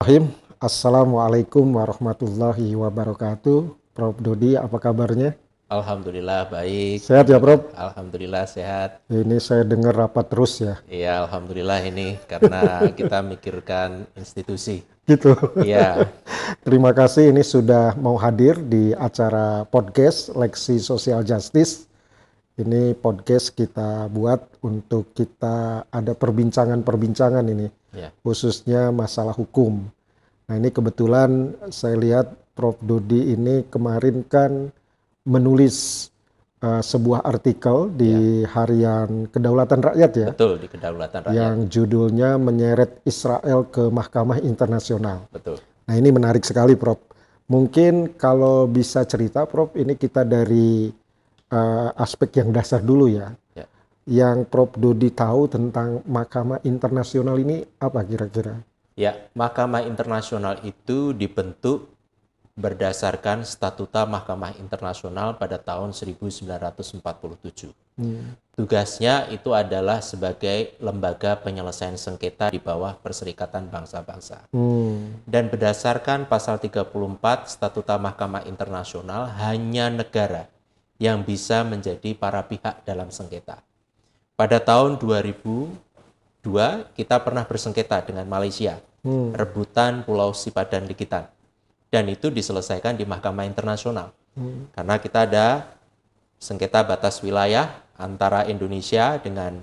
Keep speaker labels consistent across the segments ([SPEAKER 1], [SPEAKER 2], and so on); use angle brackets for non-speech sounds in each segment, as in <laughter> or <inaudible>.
[SPEAKER 1] Bismillahirrahmanirrahim. Assalamualaikum warahmatullahi wabarakatuh. Prof. Dodi, apa kabarnya?
[SPEAKER 2] Alhamdulillah baik.
[SPEAKER 1] Sehat ya, Prof?
[SPEAKER 2] Alhamdulillah sehat.
[SPEAKER 1] Ini saya dengar rapat terus ya.
[SPEAKER 2] Iya, alhamdulillah ini karena <laughs> kita mikirkan institusi.
[SPEAKER 1] Gitu.
[SPEAKER 2] Iya. <laughs>
[SPEAKER 1] Terima kasih ini sudah mau hadir di acara podcast Leksi Social Justice. Ini podcast kita buat untuk kita ada perbincangan-perbincangan ini,
[SPEAKER 2] Ya.
[SPEAKER 1] khususnya masalah hukum. Nah ini kebetulan saya lihat Prof. Dodi ini kemarin kan menulis uh, sebuah artikel di harian Kedaulatan Rakyat ya,
[SPEAKER 2] Betul di kedaulatan rakyat.
[SPEAKER 1] yang judulnya menyeret Israel ke Mahkamah Internasional.
[SPEAKER 2] Betul.
[SPEAKER 1] Nah ini menarik sekali Prof. Mungkin kalau bisa cerita Prof, ini kita dari uh, aspek yang dasar dulu ya.
[SPEAKER 2] Ya.
[SPEAKER 1] Yang Prof Dodi tahu tentang Mahkamah Internasional ini apa kira-kira?
[SPEAKER 2] Ya, Mahkamah Internasional itu dibentuk berdasarkan Statuta Mahkamah Internasional pada tahun 1947.
[SPEAKER 1] Hmm.
[SPEAKER 2] Tugasnya itu adalah sebagai lembaga penyelesaian sengketa di bawah Perserikatan Bangsa-Bangsa.
[SPEAKER 1] Hmm.
[SPEAKER 2] Dan berdasarkan pasal 34 Statuta Mahkamah Internasional hanya negara yang bisa menjadi para pihak dalam sengketa. Pada tahun 2002 kita pernah bersengketa dengan Malaysia,
[SPEAKER 1] Hmm.
[SPEAKER 2] rebutan Pulau Sipadan Likitan. Dan itu diselesaikan di Mahkamah Internasional.
[SPEAKER 1] Hmm.
[SPEAKER 2] Karena kita ada sengketa batas wilayah antara Indonesia dengan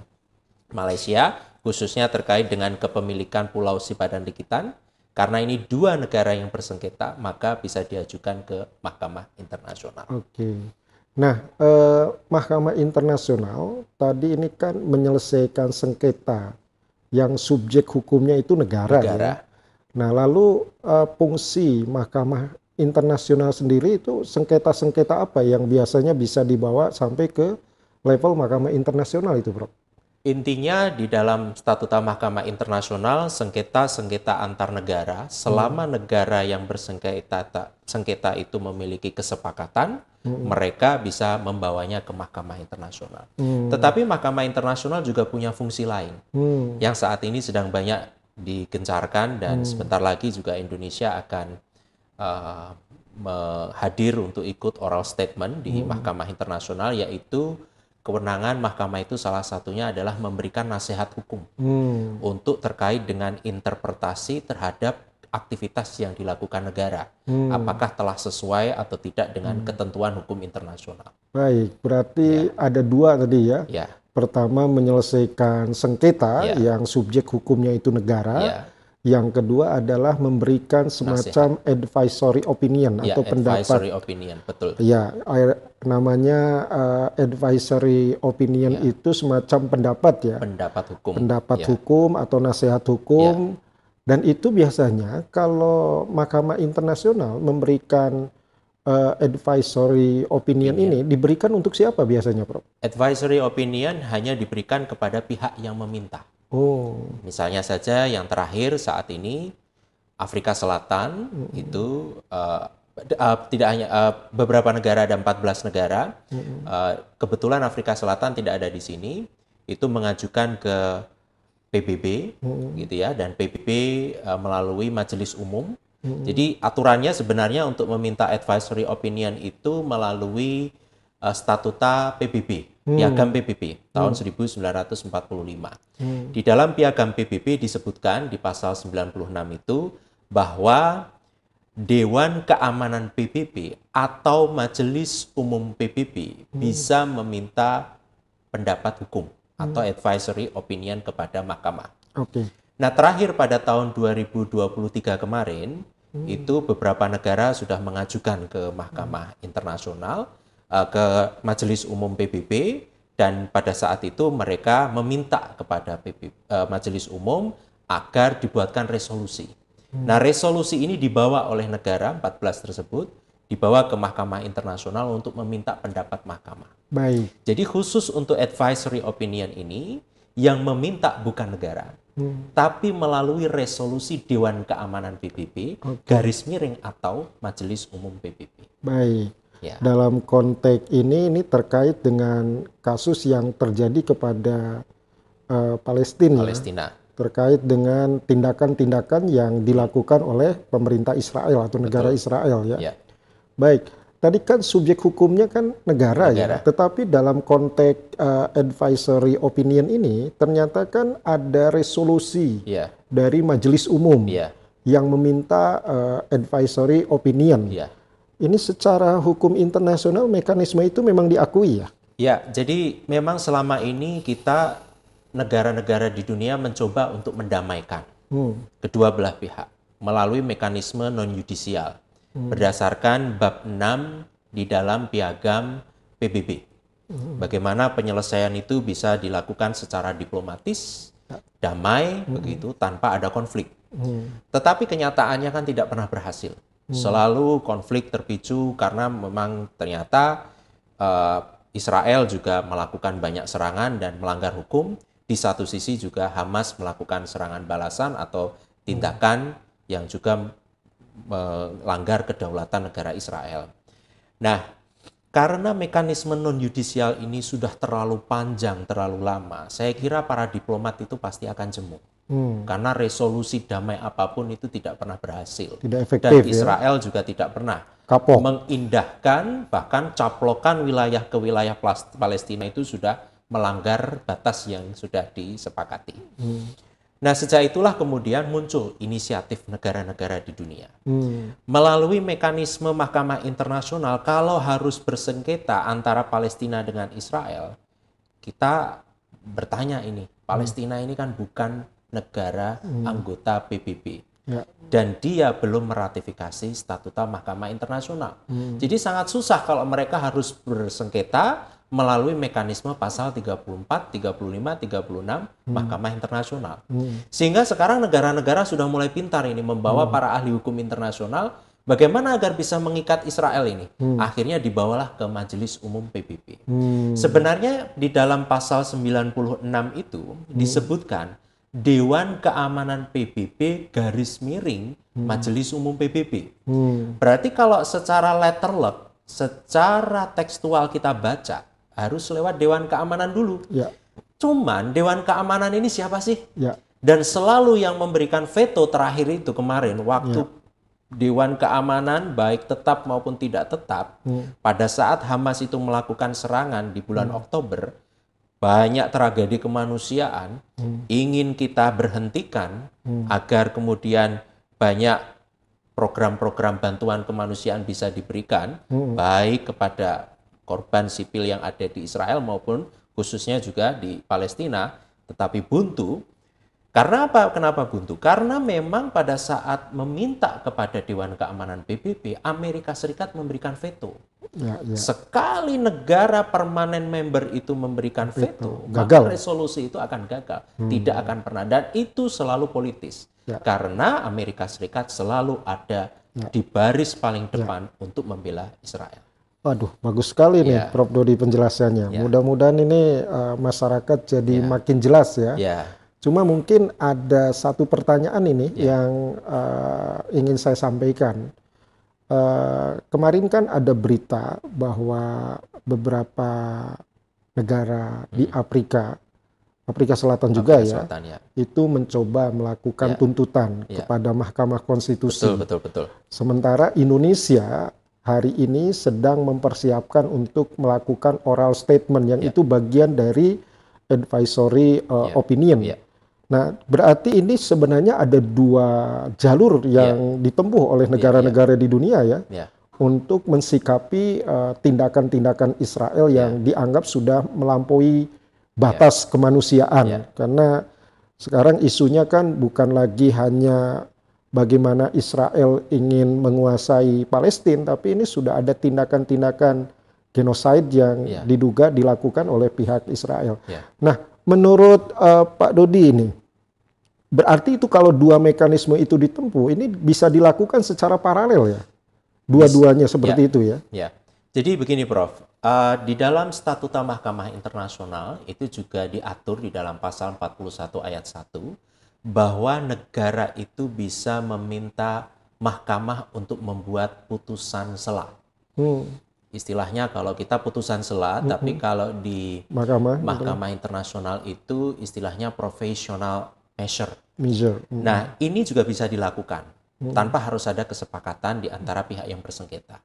[SPEAKER 2] Malaysia, khususnya terkait dengan kepemilikan Pulau Sipadan Likitan. Karena ini dua negara yang bersengketa, maka bisa diajukan ke Mahkamah Internasional.
[SPEAKER 1] Oke. Nah, eh, Mahkamah Internasional tadi ini kan menyelesaikan sengketa yang subjek hukumnya itu negara, ya.
[SPEAKER 2] Negara.
[SPEAKER 1] Nah, lalu eh, fungsi Mahkamah Internasional sendiri itu sengketa-sengketa apa yang biasanya bisa dibawa sampai ke level Mahkamah Internasional itu, Bro?
[SPEAKER 2] Intinya di dalam Statuta Mahkamah Internasional sengketa-sengketa antar negara selama negara yang bersengketa sengketa itu memiliki kesepakatan mereka bisa membawanya ke Mahkamah Internasional.
[SPEAKER 1] Hmm.
[SPEAKER 2] Tetapi Mahkamah Internasional juga punya fungsi lain
[SPEAKER 1] Hmm.
[SPEAKER 2] yang saat ini sedang banyak digencarkan dan sebentar lagi juga Indonesia akan uh, hadir untuk ikut oral statement di Mahkamah Internasional yaitu kewenangan mahkamah itu salah satunya adalah memberikan nasihat hukum
[SPEAKER 1] Hmm.
[SPEAKER 2] untuk terkait dengan interpretasi terhadap aktivitas yang dilakukan negara.
[SPEAKER 1] Hmm.
[SPEAKER 2] Apakah telah sesuai atau tidak dengan ketentuan hukum internasional.
[SPEAKER 1] Baik, berarti ada dua tadi ya.
[SPEAKER 2] Ya,
[SPEAKER 1] Pertama menyelesaikan sengketa
[SPEAKER 2] Ya.
[SPEAKER 1] yang subjek hukumnya itu negara.
[SPEAKER 2] ya,
[SPEAKER 1] Yang kedua adalah memberikan semacam advisory opinion
[SPEAKER 2] ya,
[SPEAKER 1] atau pendapat.
[SPEAKER 2] advisory opinion, betul.
[SPEAKER 1] Ya, namanya uh, advisory opinion itu semacam pendapat ya,
[SPEAKER 2] Pendapat hukum.
[SPEAKER 1] pendapat
[SPEAKER 2] Ya.
[SPEAKER 1] hukum atau nasihat hukum. Dan itu biasanya kalau Mahkamah Internasional memberikan uh, advisory opinion ini diberikan untuk siapa biasanya, Prof?
[SPEAKER 2] Advisory opinion hanya diberikan kepada pihak yang meminta.
[SPEAKER 1] Oh,
[SPEAKER 2] Misalnya saja yang terakhir saat ini Afrika Selatan itu eh, d- eh, tidak hanya eh, beberapa negara ada 14 negara. Eh, kebetulan Afrika Selatan tidak ada di sini. Itu mengajukan ke PBB gitu ya dan PBB eh, melalui majelis umum. Jadi aturannya sebenarnya untuk meminta advisory opinion itu melalui eh, statuta PBB, Piagam PBB tahun 1945. Di dalam Piagam PBB disebutkan di pasal 96 itu bahwa Dewan Keamanan PBB atau Majelis Umum PBB bisa meminta pendapat hukum atau advisory opinion kepada mahkamah.
[SPEAKER 1] oke.
[SPEAKER 2] Nah, terakhir pada tahun 2023 kemarin, itu beberapa negara sudah mengajukan ke Mahkamah Internasional, eh, ke Majelis Umum PBB, dan pada saat itu mereka meminta kepada PBB, eh, Majelis Umum agar dibuatkan resolusi. Nah, resolusi ini dibawa oleh negara 14 tersebut, dibawa ke Mahkamah Internasional untuk meminta pendapat mahkamah.
[SPEAKER 1] Baik.
[SPEAKER 2] Jadi khusus untuk advisory opinion ini yang meminta bukan negara, tapi melalui resolusi Dewan Keamanan PBB garis miring atau Majelis Umum PBB.
[SPEAKER 1] Baik.
[SPEAKER 2] Ya.
[SPEAKER 1] Dalam konteks ini ini terkait dengan kasus yang terjadi kepada eh, Palestina.
[SPEAKER 2] Palestina.
[SPEAKER 1] terkait dengan tindakan-tindakan yang dilakukan oleh pemerintah Israel atau negara Israel ya.
[SPEAKER 2] Ya.
[SPEAKER 1] Baik, tadi kan subjek hukumnya kan negara,
[SPEAKER 2] Negara.
[SPEAKER 1] ya, tetapi dalam konteks uh, advisory opinion ini ternyata kan ada resolusi
[SPEAKER 2] Ya.
[SPEAKER 1] dari majelis umum
[SPEAKER 2] Ya.
[SPEAKER 1] yang meminta uh, advisory opinion.
[SPEAKER 2] Ya.
[SPEAKER 1] Ini secara hukum internasional mekanisme itu memang diakui ya.
[SPEAKER 2] Ya, jadi memang selama ini kita negara-negara di dunia mencoba untuk mendamaikan
[SPEAKER 1] Hmm.
[SPEAKER 2] kedua belah pihak melalui mekanisme non yudisial berdasarkan bab 6 di dalam piagam PBB. Bagaimana penyelesaian itu bisa dilakukan secara diplomatis, damai begitu tanpa ada konflik. Tetapi kenyataannya kan tidak pernah berhasil. Selalu konflik terpicu karena memang ternyata eh, Israel juga melakukan banyak serangan dan melanggar hukum. Di satu sisi juga Hamas melakukan serangan balasan atau tindakan yang juga melanggar kedaulatan negara Israel. Nah, karena mekanisme non yudisial ini sudah terlalu panjang, terlalu lama, saya kira para diplomat itu pasti akan jemu.
[SPEAKER 1] Hmm.
[SPEAKER 2] Karena resolusi damai apa pun itu tidak pernah berhasil.
[SPEAKER 1] Tidak
[SPEAKER 2] Dan
[SPEAKER 1] efektif ya.
[SPEAKER 2] Israel juga tidak pernah
[SPEAKER 1] Kapok.
[SPEAKER 2] mengindahkan bahkan caplokan wilayah ke wilayah Palestina itu sudah melanggar batas yang sudah disepakati. Nah, sejak itulah kemudian muncul inisiatif negara-negara di dunia.
[SPEAKER 1] Hmm.
[SPEAKER 2] Melalui mekanisme Mahkamah Internasional, kalau harus bersengketa antara Palestina dengan Israel, kita bertanya ini, Palestina ini kan bukan negara anggota PBB
[SPEAKER 1] Ya.
[SPEAKER 2] dan dia belum meratifikasi statuta Mahkamah Internasional. Jadi sangat susah kalau mereka harus bersengketa melalui mekanisme pasal 34, 35, 36 Mahkamah Internasional. Sehingga sekarang negara-negara sudah mulai pintar ini membawa para ahli hukum internasional bagaimana agar bisa mengikat Israel ini. Akhirnya dibawalah ke Majelis Umum PBB.
[SPEAKER 1] Hmm.
[SPEAKER 2] Sebenarnya di dalam pasal 96 itu disebutkan Dewan Keamanan PBB garis miring Majelis Umum PBB.
[SPEAKER 1] Hmm.
[SPEAKER 2] Berarti kalau secara letterlock, secara tekstual kita baca, harus lewat Dewan Keamanan dulu.
[SPEAKER 1] Ya.
[SPEAKER 2] Cuman Dewan Keamanan ini siapa sih?
[SPEAKER 1] Ya.
[SPEAKER 2] Dan selalu yang memberikan veto terakhir itu kemarin waktu Dewan Keamanan baik tetap maupun tidak tetap pada saat Hamas itu melakukan serangan di bulan Oktober banyak tragedi kemanusiaan ingin kita berhentikan agar kemudian banyak program-program bantuan kemanusiaan bisa diberikan baik kepada korban sipil yang ada di Israel maupun khususnya juga di Palestina tetapi buntu karena apa? Kenapa buntu? Karena memang pada saat meminta kepada Dewan Keamanan PBB, Amerika Serikat memberikan veto.
[SPEAKER 1] Ya, ya.
[SPEAKER 2] Sekali negara permanen member itu memberikan veto,
[SPEAKER 1] Gagal.
[SPEAKER 2] maka resolusi itu akan gagal, tidak akan pernah. Dan itu selalu politis,
[SPEAKER 1] Ya.
[SPEAKER 2] karena Amerika Serikat selalu ada di baris paling depan untuk membela Israel.
[SPEAKER 1] Waduh, bagus sekali nih
[SPEAKER 2] Ya.
[SPEAKER 1] Prof Dodi penjelasannya.
[SPEAKER 2] Ya.
[SPEAKER 1] Mudah-mudahan ini uh, masyarakat jadi makin jelas ya.
[SPEAKER 2] Ya,
[SPEAKER 1] Cuma mungkin ada satu pertanyaan ini
[SPEAKER 2] Ya.
[SPEAKER 1] yang uh, ingin saya sampaikan. Uh, kemarin kan ada berita bahwa beberapa negara di Afrika, Afrika Selatan juga
[SPEAKER 2] Afrika
[SPEAKER 1] ya,
[SPEAKER 2] Selatan ya.
[SPEAKER 1] itu mencoba melakukan
[SPEAKER 2] Ya.
[SPEAKER 1] tuntutan
[SPEAKER 2] Ya.
[SPEAKER 1] kepada Mahkamah Konstitusi.
[SPEAKER 2] Betul, betul, betul.
[SPEAKER 1] Sementara Indonesia hari ini sedang mempersiapkan untuk melakukan oral statement yang
[SPEAKER 2] Ya.
[SPEAKER 1] itu bagian dari advisory uh,
[SPEAKER 2] Ya.
[SPEAKER 1] opinion.
[SPEAKER 2] Ya.
[SPEAKER 1] Nah, berarti ini sebenarnya ada dua jalur yang ditempuh oleh negara-negara di dunia ya
[SPEAKER 2] Ya,
[SPEAKER 1] untuk mensikapi uh, tindakan-tindakan Israel yang dianggap sudah melampaui batas kemanusiaan.
[SPEAKER 2] Ya.
[SPEAKER 1] Karena sekarang isunya kan bukan lagi hanya bagaimana Israel ingin menguasai Palestina, tapi ini sudah ada tindakan-tindakan genosida yang
[SPEAKER 2] Ya.
[SPEAKER 1] diduga dilakukan oleh pihak Israel.
[SPEAKER 2] ya.
[SPEAKER 1] Nah, menurut uh, Pak Dodi ini, berarti itu kalau dua mekanisme itu ditempuh, ini bisa dilakukan secara paralel ya? Dua-duanya seperti itu ya?
[SPEAKER 2] Ya, jadi begini Prof, Eh, di dalam Statuta Mahkamah Internasional itu juga diatur di dalam pasal 41 ayat 1 bahwa negara itu bisa meminta mahkamah untuk membuat putusan sela.
[SPEAKER 1] Hmm,
[SPEAKER 2] Istilahnya kalau kita putusan sela, tapi kalau di
[SPEAKER 1] Mahkamah.
[SPEAKER 2] Mahkamah Internasional itu istilahnya professional measure.
[SPEAKER 1] Measure. Hmm.
[SPEAKER 2] Nah, ini juga bisa dilakukan tanpa harus ada kesepakatan di antara pihak yang bersengketa.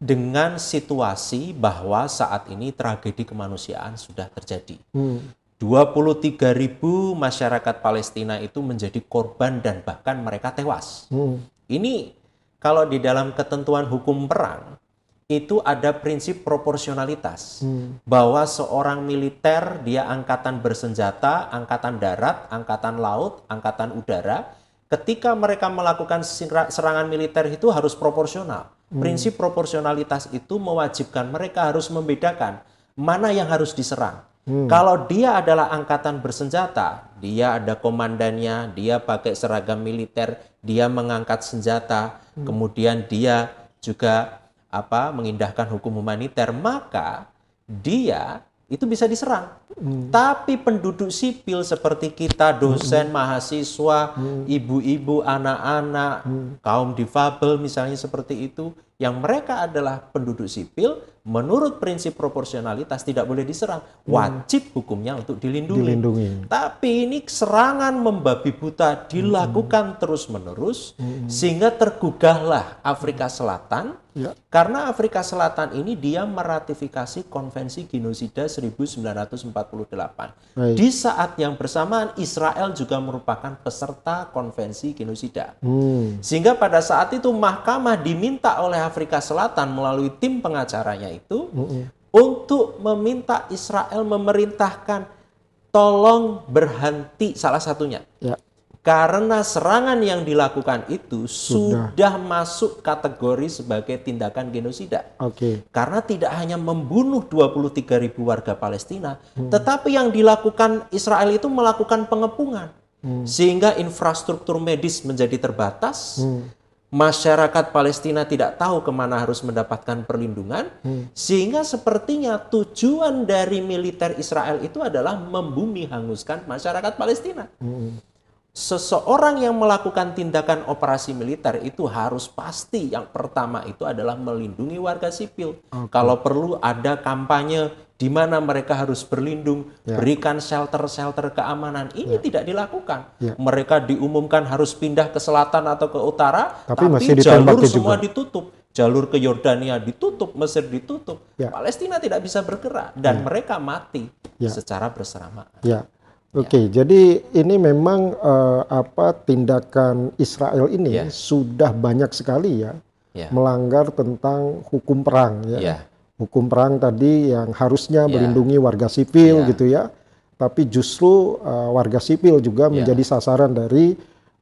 [SPEAKER 2] Dengan situasi bahwa saat ini tragedi kemanusiaan sudah terjadi.
[SPEAKER 1] Hmm.
[SPEAKER 2] 23 ribu masyarakat Palestina itu menjadi korban dan bahkan mereka tewas.
[SPEAKER 1] Hmm.
[SPEAKER 2] Ini kalau di dalam ketentuan hukum perang itu ada prinsip proporsionalitas
[SPEAKER 1] Hmm.
[SPEAKER 2] bahwa seorang militer dia angkatan bersenjata, angkatan darat, angkatan laut, angkatan udara, ketika mereka melakukan sera- serangan militer itu harus proporsional. Prinsip proporsionalitas itu mewajibkan mereka harus membedakan mana yang harus diserang. Kalau dia adalah angkatan bersenjata, dia ada komandannya, dia pakai seragam militer, dia mengangkat senjata, kemudian dia juga apa mengindahkan hukum humaniter, maka dia itu bisa diserang. Tapi penduduk sipil seperti kita, dosen, mahasiswa, ibu-ibu, anak-anak, kaum difabel misalnya seperti itu, yang mereka adalah penduduk sipil, menurut prinsip proporsionalitas tidak boleh diserang. Wajib hukumnya untuk dilindungi.
[SPEAKER 1] Dilindungi.
[SPEAKER 2] Tapi ini serangan membabi buta dilakukan terus-menerus sehingga tergugahlah Afrika Selatan
[SPEAKER 1] Ya.
[SPEAKER 2] karena Afrika Selatan ini dia meratifikasi Konvensi Genosida 1948.
[SPEAKER 1] Baik.
[SPEAKER 2] Di saat yang bersamaan Israel juga merupakan peserta Konvensi Genosida.
[SPEAKER 1] Hmm.
[SPEAKER 2] Sehingga pada saat itu mahkamah diminta oleh Afrika Selatan melalui tim pengacaranya itu untuk meminta Israel memerintahkan tolong berhenti salah satunya.
[SPEAKER 1] Ya.
[SPEAKER 2] Karena serangan yang dilakukan itu
[SPEAKER 1] Sudah.
[SPEAKER 2] sudah, masuk kategori sebagai tindakan genosida.
[SPEAKER 1] Oke.
[SPEAKER 2] Karena tidak hanya membunuh 23 ribu warga Palestina, tetapi yang dilakukan Israel itu melakukan pengepungan. Sehingga infrastruktur medis menjadi terbatas, masyarakat Palestina tidak tahu ke mana harus mendapatkan perlindungan, sehingga sepertinya tujuan dari militer Israel itu adalah membumi hanguskan masyarakat Palestina. Seseorang yang melakukan tindakan operasi militer itu harus pasti yang pertama itu adalah melindungi warga sipil. Kalau perlu ada kampanye di mana mereka harus berlindung,
[SPEAKER 1] Ya.
[SPEAKER 2] berikan shelter-shelter keamanan. Ini tidak dilakukan.
[SPEAKER 1] Ya.
[SPEAKER 2] Mereka diumumkan harus pindah ke selatan atau ke utara,
[SPEAKER 1] Tapi
[SPEAKER 2] tapi,
[SPEAKER 1] masih
[SPEAKER 2] jalur semua
[SPEAKER 1] juga.
[SPEAKER 2] ditutup. Jalur ke Yordania ditutup, Mesir ditutup.
[SPEAKER 1] Ya.
[SPEAKER 2] Palestina tidak bisa bergerak dan mereka mati
[SPEAKER 1] Ya.
[SPEAKER 2] secara bersamaan.
[SPEAKER 1] Ya, oke. Jadi ini memang eh, apa tindakan Israel ini
[SPEAKER 2] Ya.
[SPEAKER 1] sudah banyak sekali ya
[SPEAKER 2] Ya.
[SPEAKER 1] melanggar tentang hukum perang ya.
[SPEAKER 2] Ya.
[SPEAKER 1] Hukum perang tadi yang harusnya
[SPEAKER 2] Ya.
[SPEAKER 1] melindungi warga sipil
[SPEAKER 2] Ya.
[SPEAKER 1] gitu ya, tapi justru eh, warga sipil juga
[SPEAKER 2] Ya.
[SPEAKER 1] menjadi sasaran dari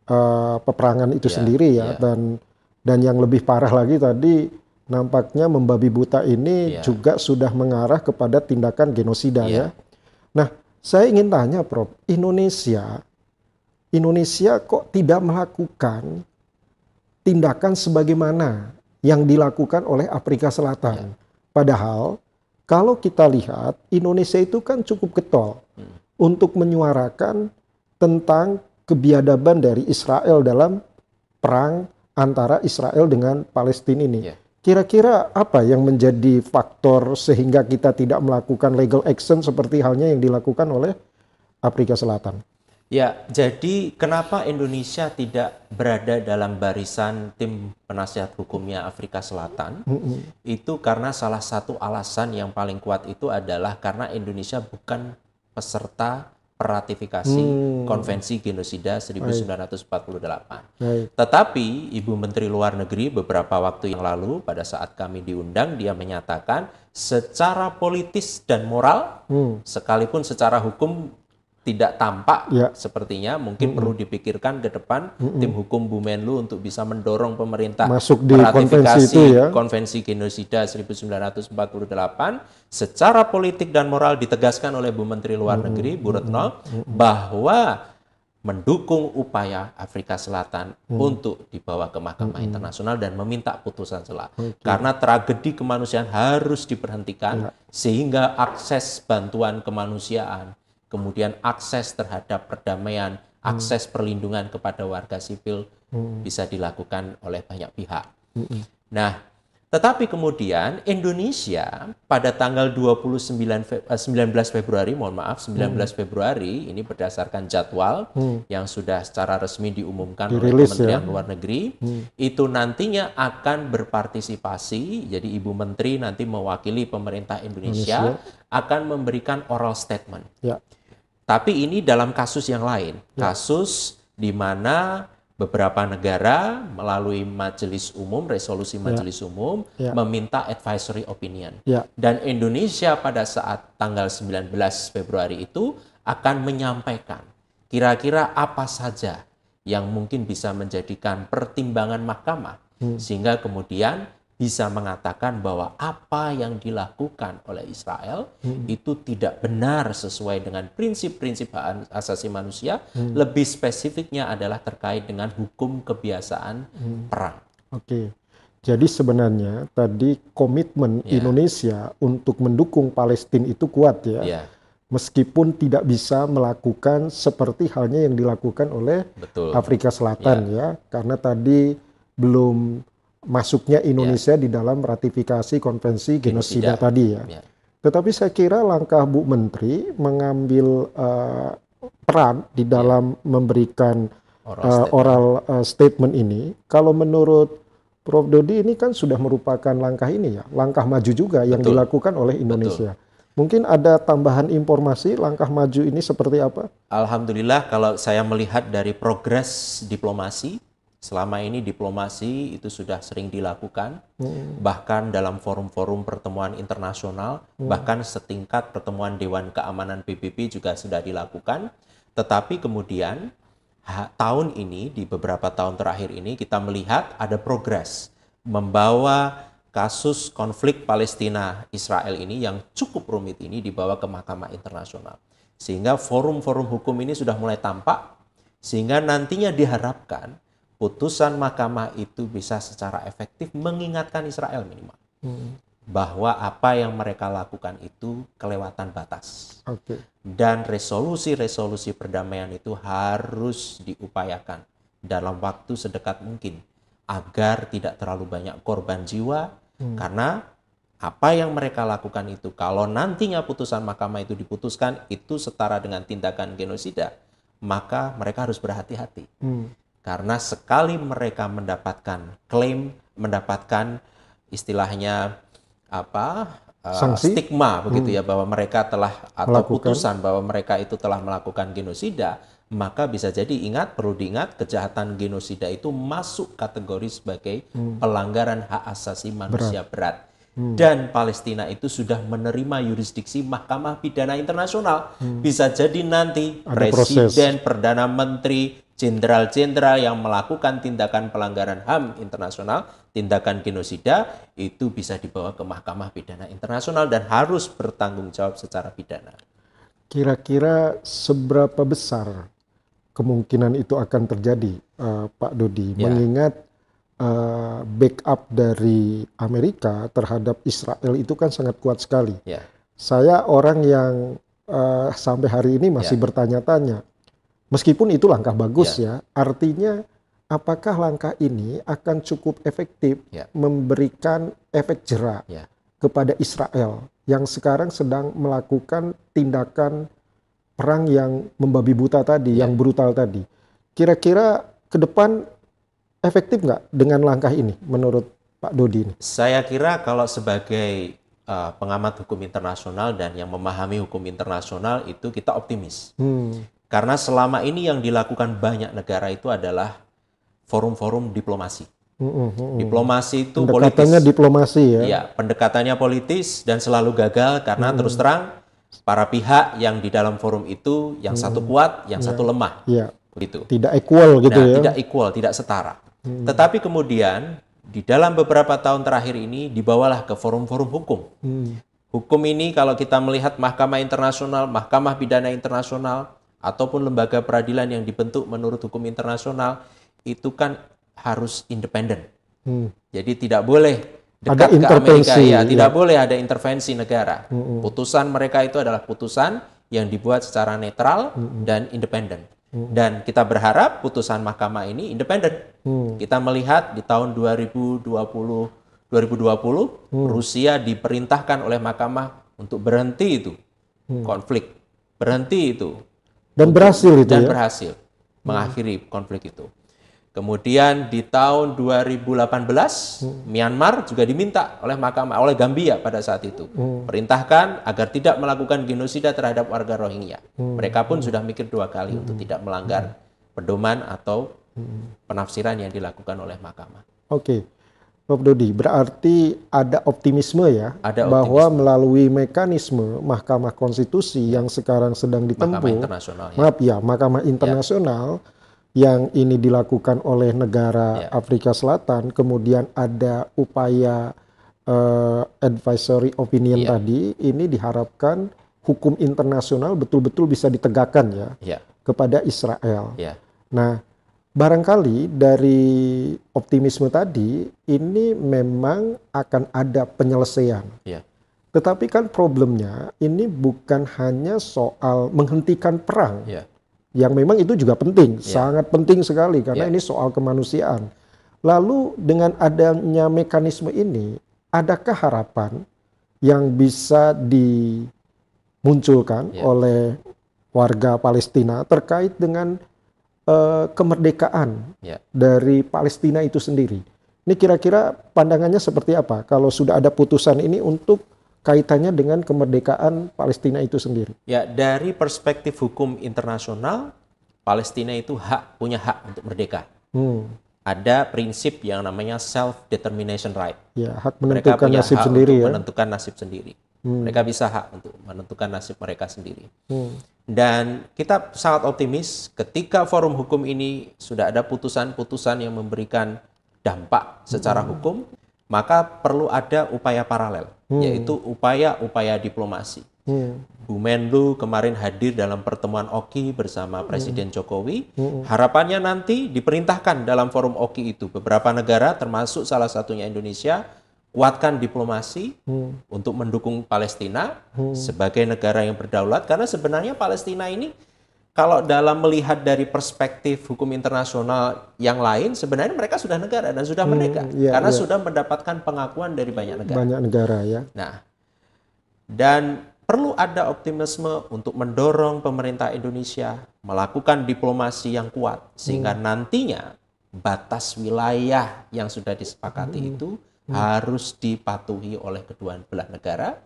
[SPEAKER 1] eh, peperangan itu
[SPEAKER 2] Ya,
[SPEAKER 1] sendiri ya.
[SPEAKER 2] ya.
[SPEAKER 1] Dan dan yang lebih parah lagi tadi nampaknya membabi buta ini
[SPEAKER 2] Ya.
[SPEAKER 1] juga sudah mengarah kepada tindakan genosida
[SPEAKER 2] Ya.
[SPEAKER 1] ya. Nah, saya ingin tanya, Prof, Indonesia, Indonesia kok tidak melakukan tindakan sebagaimana yang dilakukan oleh Afrika Selatan? Padahal kalau kita lihat Indonesia itu kan cukup getol untuk menyuarakan tentang kebiadaban dari Israel dalam perang antara Israel dengan Palestina ini.
[SPEAKER 2] Ya.
[SPEAKER 1] Kira-kira apa yang menjadi faktor sehingga kita tidak melakukan legal action seperti halnya yang dilakukan oleh Afrika Selatan?
[SPEAKER 2] Ya, jadi kenapa Indonesia tidak berada dalam barisan tim penasihat hukumnya Afrika Selatan? Itu karena salah satu alasan yang paling kuat itu adalah karena Indonesia bukan peserta peratifikasi Konvensi Genosida 1948.
[SPEAKER 1] Baik.
[SPEAKER 2] Tetapi Ibu Menteri Luar Negeri beberapa waktu yang lalu pada saat kami diundang dia menyatakan secara politis dan moral
[SPEAKER 1] Hmm.
[SPEAKER 2] sekalipun secara hukum tidak tampak
[SPEAKER 1] Ya.
[SPEAKER 2] sepertinya mungkin perlu dipikirkan ke depan tim hukum Bu Menlu untuk bisa mendorong pemerintah
[SPEAKER 1] Masuk di konvensi itu ya.
[SPEAKER 2] Konvensi Genosida 1948 secara politik dan moral ditegaskan oleh Bu Menteri Luar Negeri Bu Retno bahwa mendukung upaya Afrika Selatan untuk dibawa ke Mahkamah Internasional dan meminta putusan sela. Karena tragedi kemanusiaan harus diberhentikan sehingga akses bantuan kemanusiaan, kemudian akses terhadap perdamaian, akses perlindungan kepada warga sipil bisa dilakukan oleh banyak pihak. Nah, Tetapi kemudian Indonesia pada tanggal 29 Fe- eh, 19 Februari, mohon maaf, 19 Februari ini berdasarkan jadwal yang sudah secara resmi diumumkan oleh
[SPEAKER 1] Dirilis
[SPEAKER 2] Kementerian
[SPEAKER 1] ya.
[SPEAKER 2] Luar Negeri, itu nantinya akan berpartisipasi. Jadi Ibu Menteri nanti mewakili pemerintah Indonesia akan memberikan oral statement.
[SPEAKER 1] Ya.
[SPEAKER 2] Tapi ini dalam kasus yang lain, kasus di mana beberapa negara melalui majelis umum, resolusi majelis umum
[SPEAKER 1] Ya.
[SPEAKER 2] meminta advisory opinion.
[SPEAKER 1] Ya.
[SPEAKER 2] Dan Indonesia pada saat tanggal 19 Februari itu akan menyampaikan kira-kira apa saja yang mungkin bisa menjadikan pertimbangan mahkamah sehingga kemudian bisa mengatakan bahwa apa yang dilakukan oleh Israel itu tidak benar sesuai dengan prinsip-prinsip hak asasi manusia, lebih spesifiknya adalah terkait dengan hukum kebiasaan perang.
[SPEAKER 1] Oke. Jadi sebenarnya tadi komitmen
[SPEAKER 2] Ya.
[SPEAKER 1] Indonesia untuk mendukung Palestina itu kuat ya.
[SPEAKER 2] Ya,
[SPEAKER 1] Meskipun tidak bisa melakukan seperti halnya yang dilakukan oleh
[SPEAKER 2] betul.
[SPEAKER 1] Afrika Selatan ya. Karena tadi belum masuknya Indonesia di dalam ratifikasi konvensi genosida,
[SPEAKER 2] Genosida.
[SPEAKER 1] tadi ya.
[SPEAKER 2] Ya.
[SPEAKER 1] Tetapi saya kira langkah Bu Menteri mengambil eh, peran di dalam memberikan
[SPEAKER 2] Oral
[SPEAKER 1] eh,
[SPEAKER 2] statement.
[SPEAKER 1] oral eh, statement ini, kalau menurut Prof Dodi ini kan sudah merupakan langkah ini ya, langkah maju juga yang
[SPEAKER 2] Betul.
[SPEAKER 1] dilakukan oleh Indonesia. Mungkin ada tambahan informasi langkah maju ini seperti apa?
[SPEAKER 2] Alhamdulillah kalau saya melihat dari progres diplomasi selama ini diplomasi itu sudah sering dilakukan bahkan dalam forum-forum pertemuan internasional bahkan setingkat pertemuan Dewan Keamanan PBB juga sudah dilakukan. Tetapi kemudian ha- tahun ini di beberapa tahun terakhir ini kita melihat ada progres membawa kasus konflik Palestina Israel ini yang cukup rumit ini dibawa ke Mahkamah Internasional. Sehingga forum-forum hukum ini sudah mulai tampak sehingga nantinya diharapkan putusan mahkamah itu bisa secara efektif mengingatkan Israel minimal. Bahwa apa yang mereka lakukan itu kelewatan batas.
[SPEAKER 1] Oke.
[SPEAKER 2] dan resolusi-resolusi perdamaian itu harus diupayakan dalam waktu sedekat mungkin agar tidak terlalu banyak korban jiwa karena apa yang mereka lakukan itu kalau nantinya putusan mahkamah itu diputuskan itu setara dengan tindakan genosida maka mereka harus berhati-hati.
[SPEAKER 1] Hmm.
[SPEAKER 2] Karena sekali mereka mendapatkan klaim mendapatkan istilahnya apa uh, stigma begitu ya bahwa mereka telah atau
[SPEAKER 1] Melakukan.
[SPEAKER 2] putusan bahwa mereka itu telah melakukan genosida maka bisa jadi ingat perlu diingat kejahatan genosida itu masuk kategori sebagai pelanggaran hak asasi manusia berat, dan Palestina itu sudah menerima yurisdiksi Mahkamah Pidana Internasional. Bisa jadi nanti
[SPEAKER 1] Ada proses.
[SPEAKER 2] presiden perdana menteri jenderal-jenderal yang melakukan tindakan pelanggaran HAM internasional, tindakan genosida itu bisa dibawa ke Mahkamah Pidana Internasional dan harus bertanggung jawab secara pidana.
[SPEAKER 1] Kira-kira seberapa besar kemungkinan itu akan terjadi, eh, Pak Dodi?
[SPEAKER 2] Ya.
[SPEAKER 1] Mengingat eh, backup dari Amerika terhadap Israel itu kan sangat kuat sekali.
[SPEAKER 2] Ya,
[SPEAKER 1] Saya orang yang eh, sampai hari ini masih
[SPEAKER 2] Ya.
[SPEAKER 1] bertanya-tanya, meskipun itu langkah bagus ya, artinya apakah langkah ini akan cukup efektif
[SPEAKER 2] Ya.
[SPEAKER 1] memberikan efek jerak
[SPEAKER 2] ya,
[SPEAKER 1] kepada Israel yang sekarang sedang melakukan tindakan perang yang membabi buta tadi,
[SPEAKER 2] Ya.
[SPEAKER 1] yang brutal tadi. Kira-kira ke depan efektif nggak dengan langkah ini menurut Pak Dodi ini?
[SPEAKER 2] Saya kira kalau sebagai uh, pengamat hukum internasional dan yang memahami hukum internasional itu kita optimis.
[SPEAKER 1] Hmm,
[SPEAKER 2] Karena selama ini yang dilakukan banyak negara itu adalah forum-forum diplomasi.
[SPEAKER 1] hmm, hmm, hmm.
[SPEAKER 2] Diplomasi itu politis.
[SPEAKER 1] Pendekatannya diplomasi ya.
[SPEAKER 2] Iya, pendekatannya politis dan selalu gagal karena
[SPEAKER 1] Hmm.
[SPEAKER 2] terus terang para pihak yang di dalam forum itu yang satu kuat, yang satu lemah.
[SPEAKER 1] Iya,
[SPEAKER 2] Begitu.
[SPEAKER 1] tidak equal gitu
[SPEAKER 2] nah,
[SPEAKER 1] ya.
[SPEAKER 2] tidak equal, tidak setara. Tetapi kemudian di dalam beberapa tahun terakhir ini dibawalah ke forum-forum hukum.
[SPEAKER 1] Hmm,
[SPEAKER 2] Hukum ini kalau kita melihat Mahkamah Internasional, Mahkamah Pidana Internasional, ataupun lembaga peradilan yang dibentuk menurut hukum internasional, itu kan harus independen.
[SPEAKER 1] hmm.
[SPEAKER 2] Jadi tidak boleh
[SPEAKER 1] Ada
[SPEAKER 2] dekat ke Amerika,
[SPEAKER 1] intervensi,
[SPEAKER 2] ya,
[SPEAKER 1] ya.
[SPEAKER 2] tidak boleh ada intervensi negara. Putusan mereka itu adalah putusan yang dibuat secara netral dan independen. Dan kita berharap putusan mahkamah ini independen.
[SPEAKER 1] Hmm.
[SPEAKER 2] Kita melihat di tahun 2022 2020 Rusia diperintahkan oleh mahkamah untuk berhenti itu konflik, berhenti itu
[SPEAKER 1] Dan berhasil itu
[SPEAKER 2] dan
[SPEAKER 1] ya.
[SPEAKER 2] berhasil mengakhiri konflik itu. Kemudian di tahun 2018 Myanmar juga diminta oleh mahkamah oleh Gambia pada saat itu perintahkan agar tidak melakukan genosida terhadap warga Rohingya. Mereka pun sudah mikir dua kali untuk tidak melanggar pedoman atau penafsiran yang dilakukan oleh mahkamah.
[SPEAKER 1] Oke. Prof. Dodi, berarti ada optimisme ya
[SPEAKER 2] Ada
[SPEAKER 1] bahwa melalui mekanisme Mahkamah Konstitusi yang sekarang sedang
[SPEAKER 2] Mahkamah
[SPEAKER 1] ditempuh,
[SPEAKER 2] internasional ya.
[SPEAKER 1] maaf ya, Mahkamah Internasional yang ini dilakukan oleh negara
[SPEAKER 2] Ya.
[SPEAKER 1] Afrika Selatan, kemudian ada upaya eh, advisory opinion
[SPEAKER 2] Ya.
[SPEAKER 1] tadi, ini diharapkan hukum internasional betul-betul bisa ditegakkan ya
[SPEAKER 2] Ya,
[SPEAKER 1] kepada Israel.
[SPEAKER 2] ya,
[SPEAKER 1] Nah, barangkali dari optimisme tadi ini memang akan ada penyelesaian.
[SPEAKER 2] ya,
[SPEAKER 1] Tetapi kan problemnya ini bukan hanya soal menghentikan perang,
[SPEAKER 2] ya,
[SPEAKER 1] yang memang itu juga penting, sangat penting sekali karena
[SPEAKER 2] Ya.
[SPEAKER 1] ini soal kemanusiaan. Lalu dengan adanya mekanisme ini, adakah harapan yang bisa dimunculkan
[SPEAKER 2] Ya.
[SPEAKER 1] oleh warga Palestina terkait dengan eh, kemerdekaan
[SPEAKER 2] ya.
[SPEAKER 1] dari Palestina itu sendiri? Ini kira-kira pandangannya seperti apa kalau sudah ada putusan ini untuk kaitannya dengan kemerdekaan Palestina itu sendiri?
[SPEAKER 2] Ya, dari perspektif hukum internasional, Palestina itu hak punya hak untuk merdeka.
[SPEAKER 1] Hmm.
[SPEAKER 2] Ada prinsip yang namanya self determination right.
[SPEAKER 1] Ya, hak
[SPEAKER 2] Mereka
[SPEAKER 1] menentukan
[SPEAKER 2] punya
[SPEAKER 1] nasib
[SPEAKER 2] hak
[SPEAKER 1] sendiri
[SPEAKER 2] untuk
[SPEAKER 1] ya.
[SPEAKER 2] menentukan nasib sendiri. Mereka bisa hak untuk menentukan nasib mereka sendiri.
[SPEAKER 1] Hmm.
[SPEAKER 2] Dan kita sangat optimis ketika forum hukum ini sudah ada putusan-putusan yang memberikan dampak secara hukum, maka perlu ada upaya paralel, yaitu upaya-upaya diplomasi.
[SPEAKER 1] Hmm.
[SPEAKER 2] Bu Menlu kemarin hadir dalam pertemuan OKI bersama Presiden Jokowi. Harapannya nanti diperintahkan dalam forum OKI itu beberapa negara termasuk salah satunya Indonesia kuatkan diplomasi untuk mendukung Palestina sebagai negara yang berdaulat karena sebenarnya Palestina ini kalau dalam melihat dari perspektif hukum internasional yang lain sebenarnya mereka sudah negara dan sudah merdeka
[SPEAKER 1] iya,
[SPEAKER 2] karena
[SPEAKER 1] iya.
[SPEAKER 2] sudah mendapatkan pengakuan dari banyak negara.
[SPEAKER 1] Banyak negara ya.
[SPEAKER 2] Nah, dan perlu ada optimisme untuk mendorong pemerintah Indonesia melakukan diplomasi yang kuat sehingga nantinya batas wilayah yang sudah disepakati itu harus dipatuhi oleh kedua belah negara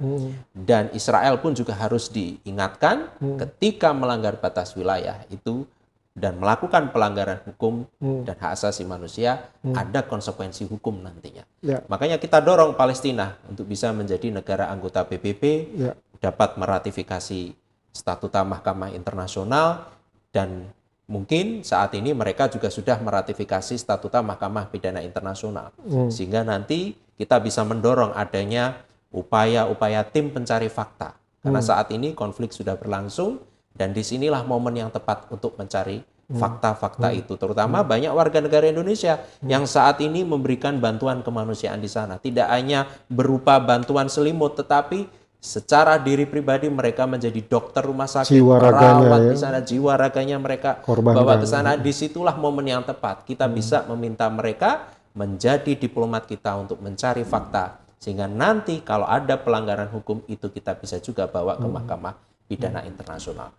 [SPEAKER 2] dan Israel pun juga harus diingatkan ketika melanggar batas wilayah itu dan melakukan pelanggaran hukum dan hak asasi manusia ada konsekuensi hukum nantinya.
[SPEAKER 1] Ya.
[SPEAKER 2] Makanya kita dorong Palestina untuk bisa menjadi negara anggota PBB,
[SPEAKER 1] Ya.
[SPEAKER 2] dapat meratifikasi statuta Mahkamah Internasional dan mungkin saat ini mereka juga sudah meratifikasi statuta Mahkamah Pidana Internasional. Sehingga nanti kita bisa mendorong adanya upaya-upaya tim pencari fakta. Karena saat ini konflik sudah berlangsung dan di sinilah momen yang tepat untuk mencari fakta-fakta itu. Terutama banyak warga negara Indonesia yang saat ini memberikan bantuan kemanusiaan di sana. Tidak hanya berupa bantuan selimut, tetapi secara diri pribadi mereka menjadi dokter rumah sakit,
[SPEAKER 1] Jiwa raganya
[SPEAKER 2] perawat
[SPEAKER 1] ya.
[SPEAKER 2] di sana, jiwa raganya mereka
[SPEAKER 1] Korbankan.
[SPEAKER 2] bawa ke sana. Di situlah momen yang tepat kita bisa meminta mereka menjadi diplomat kita untuk mencari fakta sehingga nanti kalau ada pelanggaran hukum itu kita bisa juga bawa ke Mahkamah Pidana Internasional.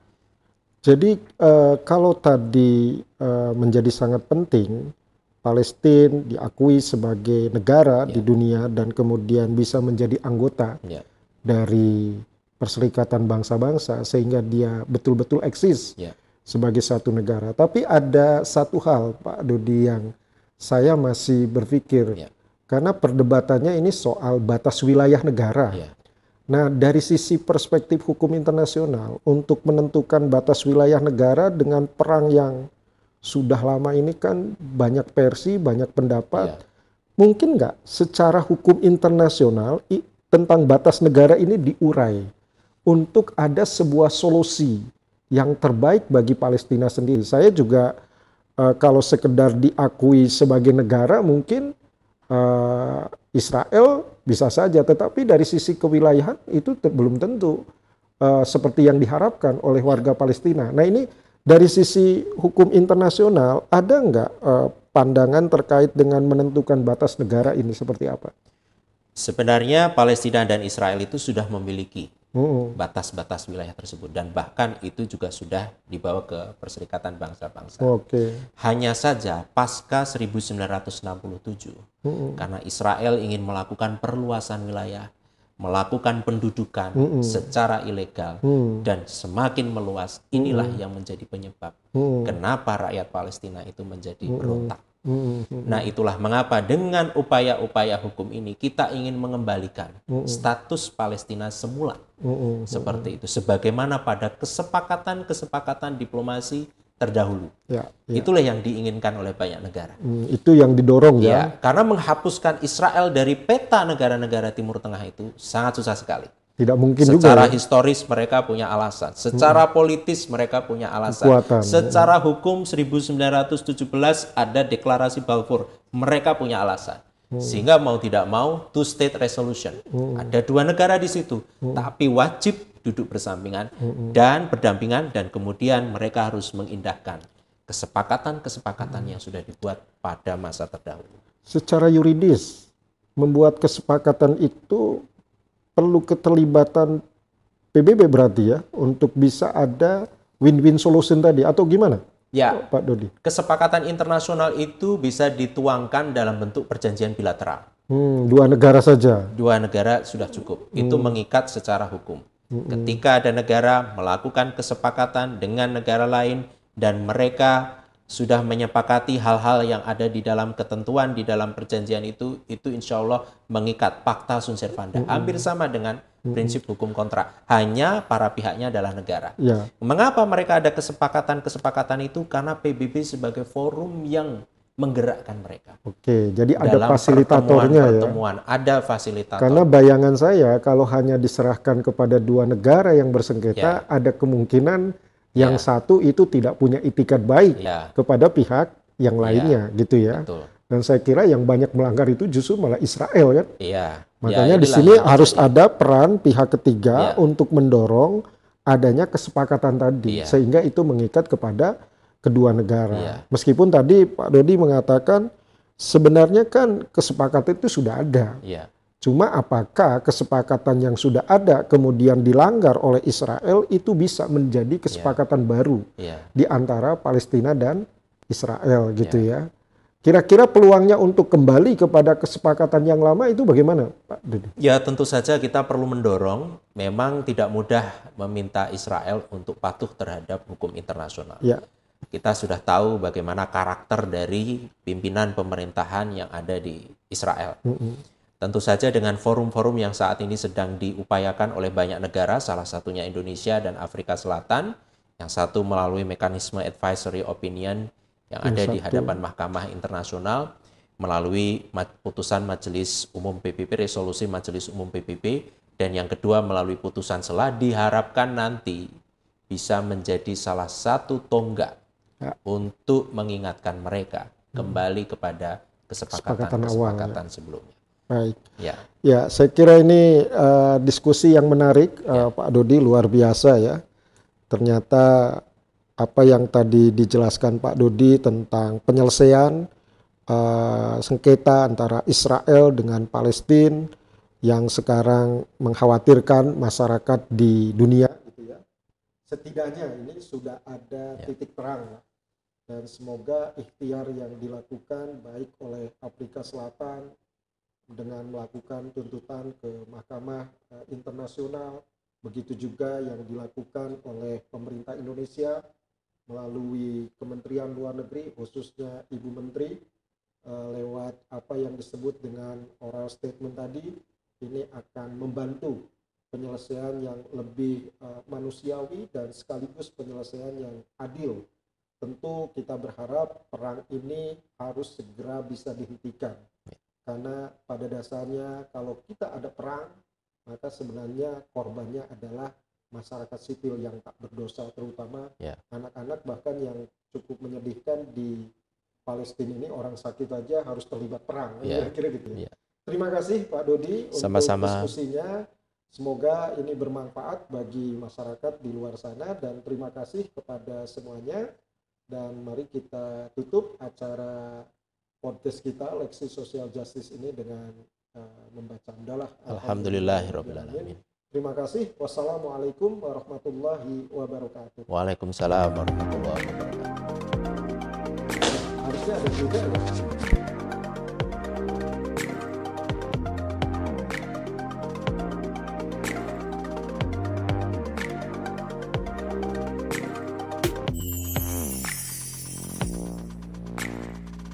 [SPEAKER 1] Jadi eh, kalau tadi eh, menjadi sangat penting Palestina diakui sebagai negara di dunia dan kemudian bisa menjadi anggota
[SPEAKER 2] Ya,
[SPEAKER 1] dari Perserikatan Bangsa-Bangsa sehingga dia betul-betul eksis
[SPEAKER 2] ya,
[SPEAKER 1] sebagai satu negara. Tapi ada satu hal Pak Dodi yang saya masih berpikir
[SPEAKER 2] ya,
[SPEAKER 1] karena perdebatannya ini soal batas wilayah negara.
[SPEAKER 2] ya,
[SPEAKER 1] Nah, dari sisi perspektif hukum internasional, untuk menentukan batas wilayah negara dengan perang yang sudah lama ini kan banyak versi, banyak pendapat.
[SPEAKER 2] ya.
[SPEAKER 1] Mungkin nggak secara hukum internasional tentang batas negara ini diurai untuk ada sebuah solusi yang terbaik bagi Palestina sendiri. Saya juga eh, kalau sekedar diakui sebagai negara mungkin eh, Israel bisa saja, tetapi dari sisi kewilayahan itu belum tentu eh, seperti yang diharapkan oleh warga Palestina. Nah ini dari sisi hukum internasional ada nggak eh, pandangan terkait dengan menentukan batas negara ini seperti apa?
[SPEAKER 2] Sebenarnya Palestina dan Israel itu sudah memiliki
[SPEAKER 1] Mm-mm.
[SPEAKER 2] batas-batas wilayah tersebut dan bahkan itu juga sudah dibawa ke Perserikatan Bangsa-Bangsa.
[SPEAKER 1] Oke.
[SPEAKER 2] Hanya saja pasca 1967
[SPEAKER 1] Mm-mm.
[SPEAKER 2] karena Israel ingin melakukan perluasan wilayah, melakukan pendudukan secara ilegal
[SPEAKER 1] Mm.
[SPEAKER 2] dan semakin meluas, inilah yang menjadi penyebab kenapa rakyat Palestina itu menjadi berontak.
[SPEAKER 1] Mm-mm.
[SPEAKER 2] Nah, itulah mengapa dengan upaya-upaya hukum ini kita ingin mengembalikan status Palestina semula
[SPEAKER 1] Mm-mm.
[SPEAKER 2] seperti itu sebagaimana pada kesepakatan-kesepakatan diplomasi terdahulu.
[SPEAKER 1] Ya, ya.
[SPEAKER 2] Itulah yang diinginkan oleh banyak negara.
[SPEAKER 1] Mm, itu yang didorong ya.
[SPEAKER 2] Ya, karena menghapuskan Israel dari peta negara-negara Timur Tengah itu sangat susah sekali.
[SPEAKER 1] Tidak mungkin juga.
[SPEAKER 2] Secara
[SPEAKER 1] ya.
[SPEAKER 2] historis mereka punya alasan, secara politis mereka punya alasan,
[SPEAKER 1] Kekuatan.
[SPEAKER 2] secara hukum 1917 ada deklarasi Balfour, mereka punya alasan. Sehingga mau tidak mau two state resolution. Ada dua negara di situ, tapi wajib duduk bersampingan dan berdampingan dan kemudian mereka harus mengindahkan kesepakatan-kesepakatan yang sudah dibuat pada masa terdahulu.
[SPEAKER 1] Secara yuridis membuat kesepakatan itu perlu keterlibatan PBB berarti ya untuk bisa ada win-win solution tadi atau gimana
[SPEAKER 2] Ya,
[SPEAKER 1] Pak Dodi?
[SPEAKER 2] kesepakatan internasional itu bisa dituangkan dalam bentuk perjanjian bilateral.
[SPEAKER 1] Hmm, dua negara saja.
[SPEAKER 2] Dua negara sudah cukup. Itu mengikat secara hukum. Ketika ada negara melakukan kesepakatan dengan negara lain dan mereka sudah menyepakati hal-hal yang ada di dalam ketentuan di dalam perjanjian itu, itu insya Allah mengikat fakta sunt servanda. Hampir sama dengan prinsip hukum kontrak. Hanya para pihaknya adalah negara.
[SPEAKER 1] Ya.
[SPEAKER 2] Mengapa mereka ada kesepakatan-kesepakatan itu? Karena PBB sebagai forum yang menggerakkan mereka.
[SPEAKER 1] Oke, jadi ada
[SPEAKER 2] Dalam
[SPEAKER 1] fasilitatornya ya.
[SPEAKER 2] pertemuan-pertemuan, ada fasilitator.
[SPEAKER 1] Karena bayangan saya kalau hanya diserahkan kepada dua negara yang bersengketa,
[SPEAKER 2] Ya.
[SPEAKER 1] ada kemungkinan yang satu itu tidak punya itikat baik
[SPEAKER 2] Ya,
[SPEAKER 1] kepada pihak yang lainnya, gitu ya.
[SPEAKER 2] betul.
[SPEAKER 1] Dan saya kira yang banyak melanggar itu justru malah Israel kan.
[SPEAKER 2] Iya.
[SPEAKER 1] Makanya
[SPEAKER 2] Ya,
[SPEAKER 1] di sini harus
[SPEAKER 2] terjadi.
[SPEAKER 1] ada peran pihak ketiga
[SPEAKER 2] Ya.
[SPEAKER 1] untuk mendorong adanya kesepakatan tadi,
[SPEAKER 2] Iya.
[SPEAKER 1] sehingga itu mengikat kepada kedua negara.
[SPEAKER 2] Iya.
[SPEAKER 1] Meskipun tadi Pak Dodi mengatakan sebenarnya kan kesepakatan itu sudah ada.
[SPEAKER 2] Iya.
[SPEAKER 1] Cuma apakah kesepakatan yang sudah ada kemudian dilanggar oleh Israel itu bisa menjadi kesepakatan baru
[SPEAKER 2] Iya.
[SPEAKER 1] di antara Palestina dan Israel gitu ya. Kira-kira peluangnya untuk kembali kepada kesepakatan yang lama itu bagaimana, Pak Dodi?
[SPEAKER 2] Ya tentu saja kita perlu mendorong. Memang tidak mudah meminta Israel untuk patuh terhadap hukum internasional.
[SPEAKER 1] Ya,
[SPEAKER 2] Kita sudah tahu bagaimana karakter dari pimpinan pemerintahan yang ada di Israel.
[SPEAKER 1] mm-mm.
[SPEAKER 2] Tentu saja dengan forum-forum yang saat ini sedang diupayakan oleh banyak negara, salah satunya Indonesia dan Afrika Selatan, yang satu melalui mekanisme advisory opinion yang
[SPEAKER 1] Yang
[SPEAKER 2] ada di hadapan Mahkamah Internasional, melalui putusan Majelis Umum PBB, resolusi Majelis Umum PBB, dan yang kedua melalui putusan selah diharapkan nanti bisa menjadi salah satu tonggak
[SPEAKER 1] Ya.
[SPEAKER 2] untuk mengingatkan mereka kembali kepada
[SPEAKER 1] Kesepakatan awal, ya.
[SPEAKER 2] kesepakatan-kesepakatan sebelumnya.
[SPEAKER 1] Baik.
[SPEAKER 2] Ya.
[SPEAKER 1] Ya, saya kira ini eh, diskusi yang menarik, eh, Pak Dodi, luar biasa ya. Ternyata apa yang tadi dijelaskan Pak Dodi tentang penyelesaian eh, sengketa antara Israel dengan Palestina yang sekarang mengkhawatirkan masyarakat di dunia gitu ya. Setidaknya ini sudah ada
[SPEAKER 2] Ya.
[SPEAKER 1] titik terang ya. dan semoga ikhtiar yang dilakukan baik oleh Afrika Selatan dengan melakukan tuntutan ke Mahkamah eh, Internasional begitu juga yang dilakukan oleh pemerintah Indonesia melalui Kementerian Luar Negeri khususnya Ibu Menteri eh, lewat apa yang disebut dengan oral statement tadi ini akan membantu penyelesaian yang lebih eh, manusiawi dan sekaligus penyelesaian yang adil. Tentu kita berharap perang ini harus segera bisa dihentikan. Karena pada dasarnya kalau kita ada perang, maka sebenarnya korbannya adalah masyarakat sipil yang tak berdosa terutama
[SPEAKER 2] Ya.
[SPEAKER 1] anak-anak bahkan yang cukup menyedihkan di Palestina ini orang sakit aja harus terlibat perang
[SPEAKER 2] Ya. <laughs>
[SPEAKER 1] kira-kira gitu ya.
[SPEAKER 2] Ya.
[SPEAKER 1] Terima kasih Pak Dodi
[SPEAKER 2] Sama-sama.
[SPEAKER 1] untuk diskusinya. Semoga ini bermanfaat bagi masyarakat di luar sana dan terima kasih kepada semuanya dan mari kita tutup acara podcast kita Leksi Social Justice ini dengan uh, membaca adalah
[SPEAKER 2] Alhamdulillahirobbilalamin.
[SPEAKER 1] Terima kasih. Wassalamualaikum warahmatullahi wabarakatuh.
[SPEAKER 2] Waalaikumsalam warahmatullahi wabarakatuh.
[SPEAKER 1] Harusnya ada juga ya.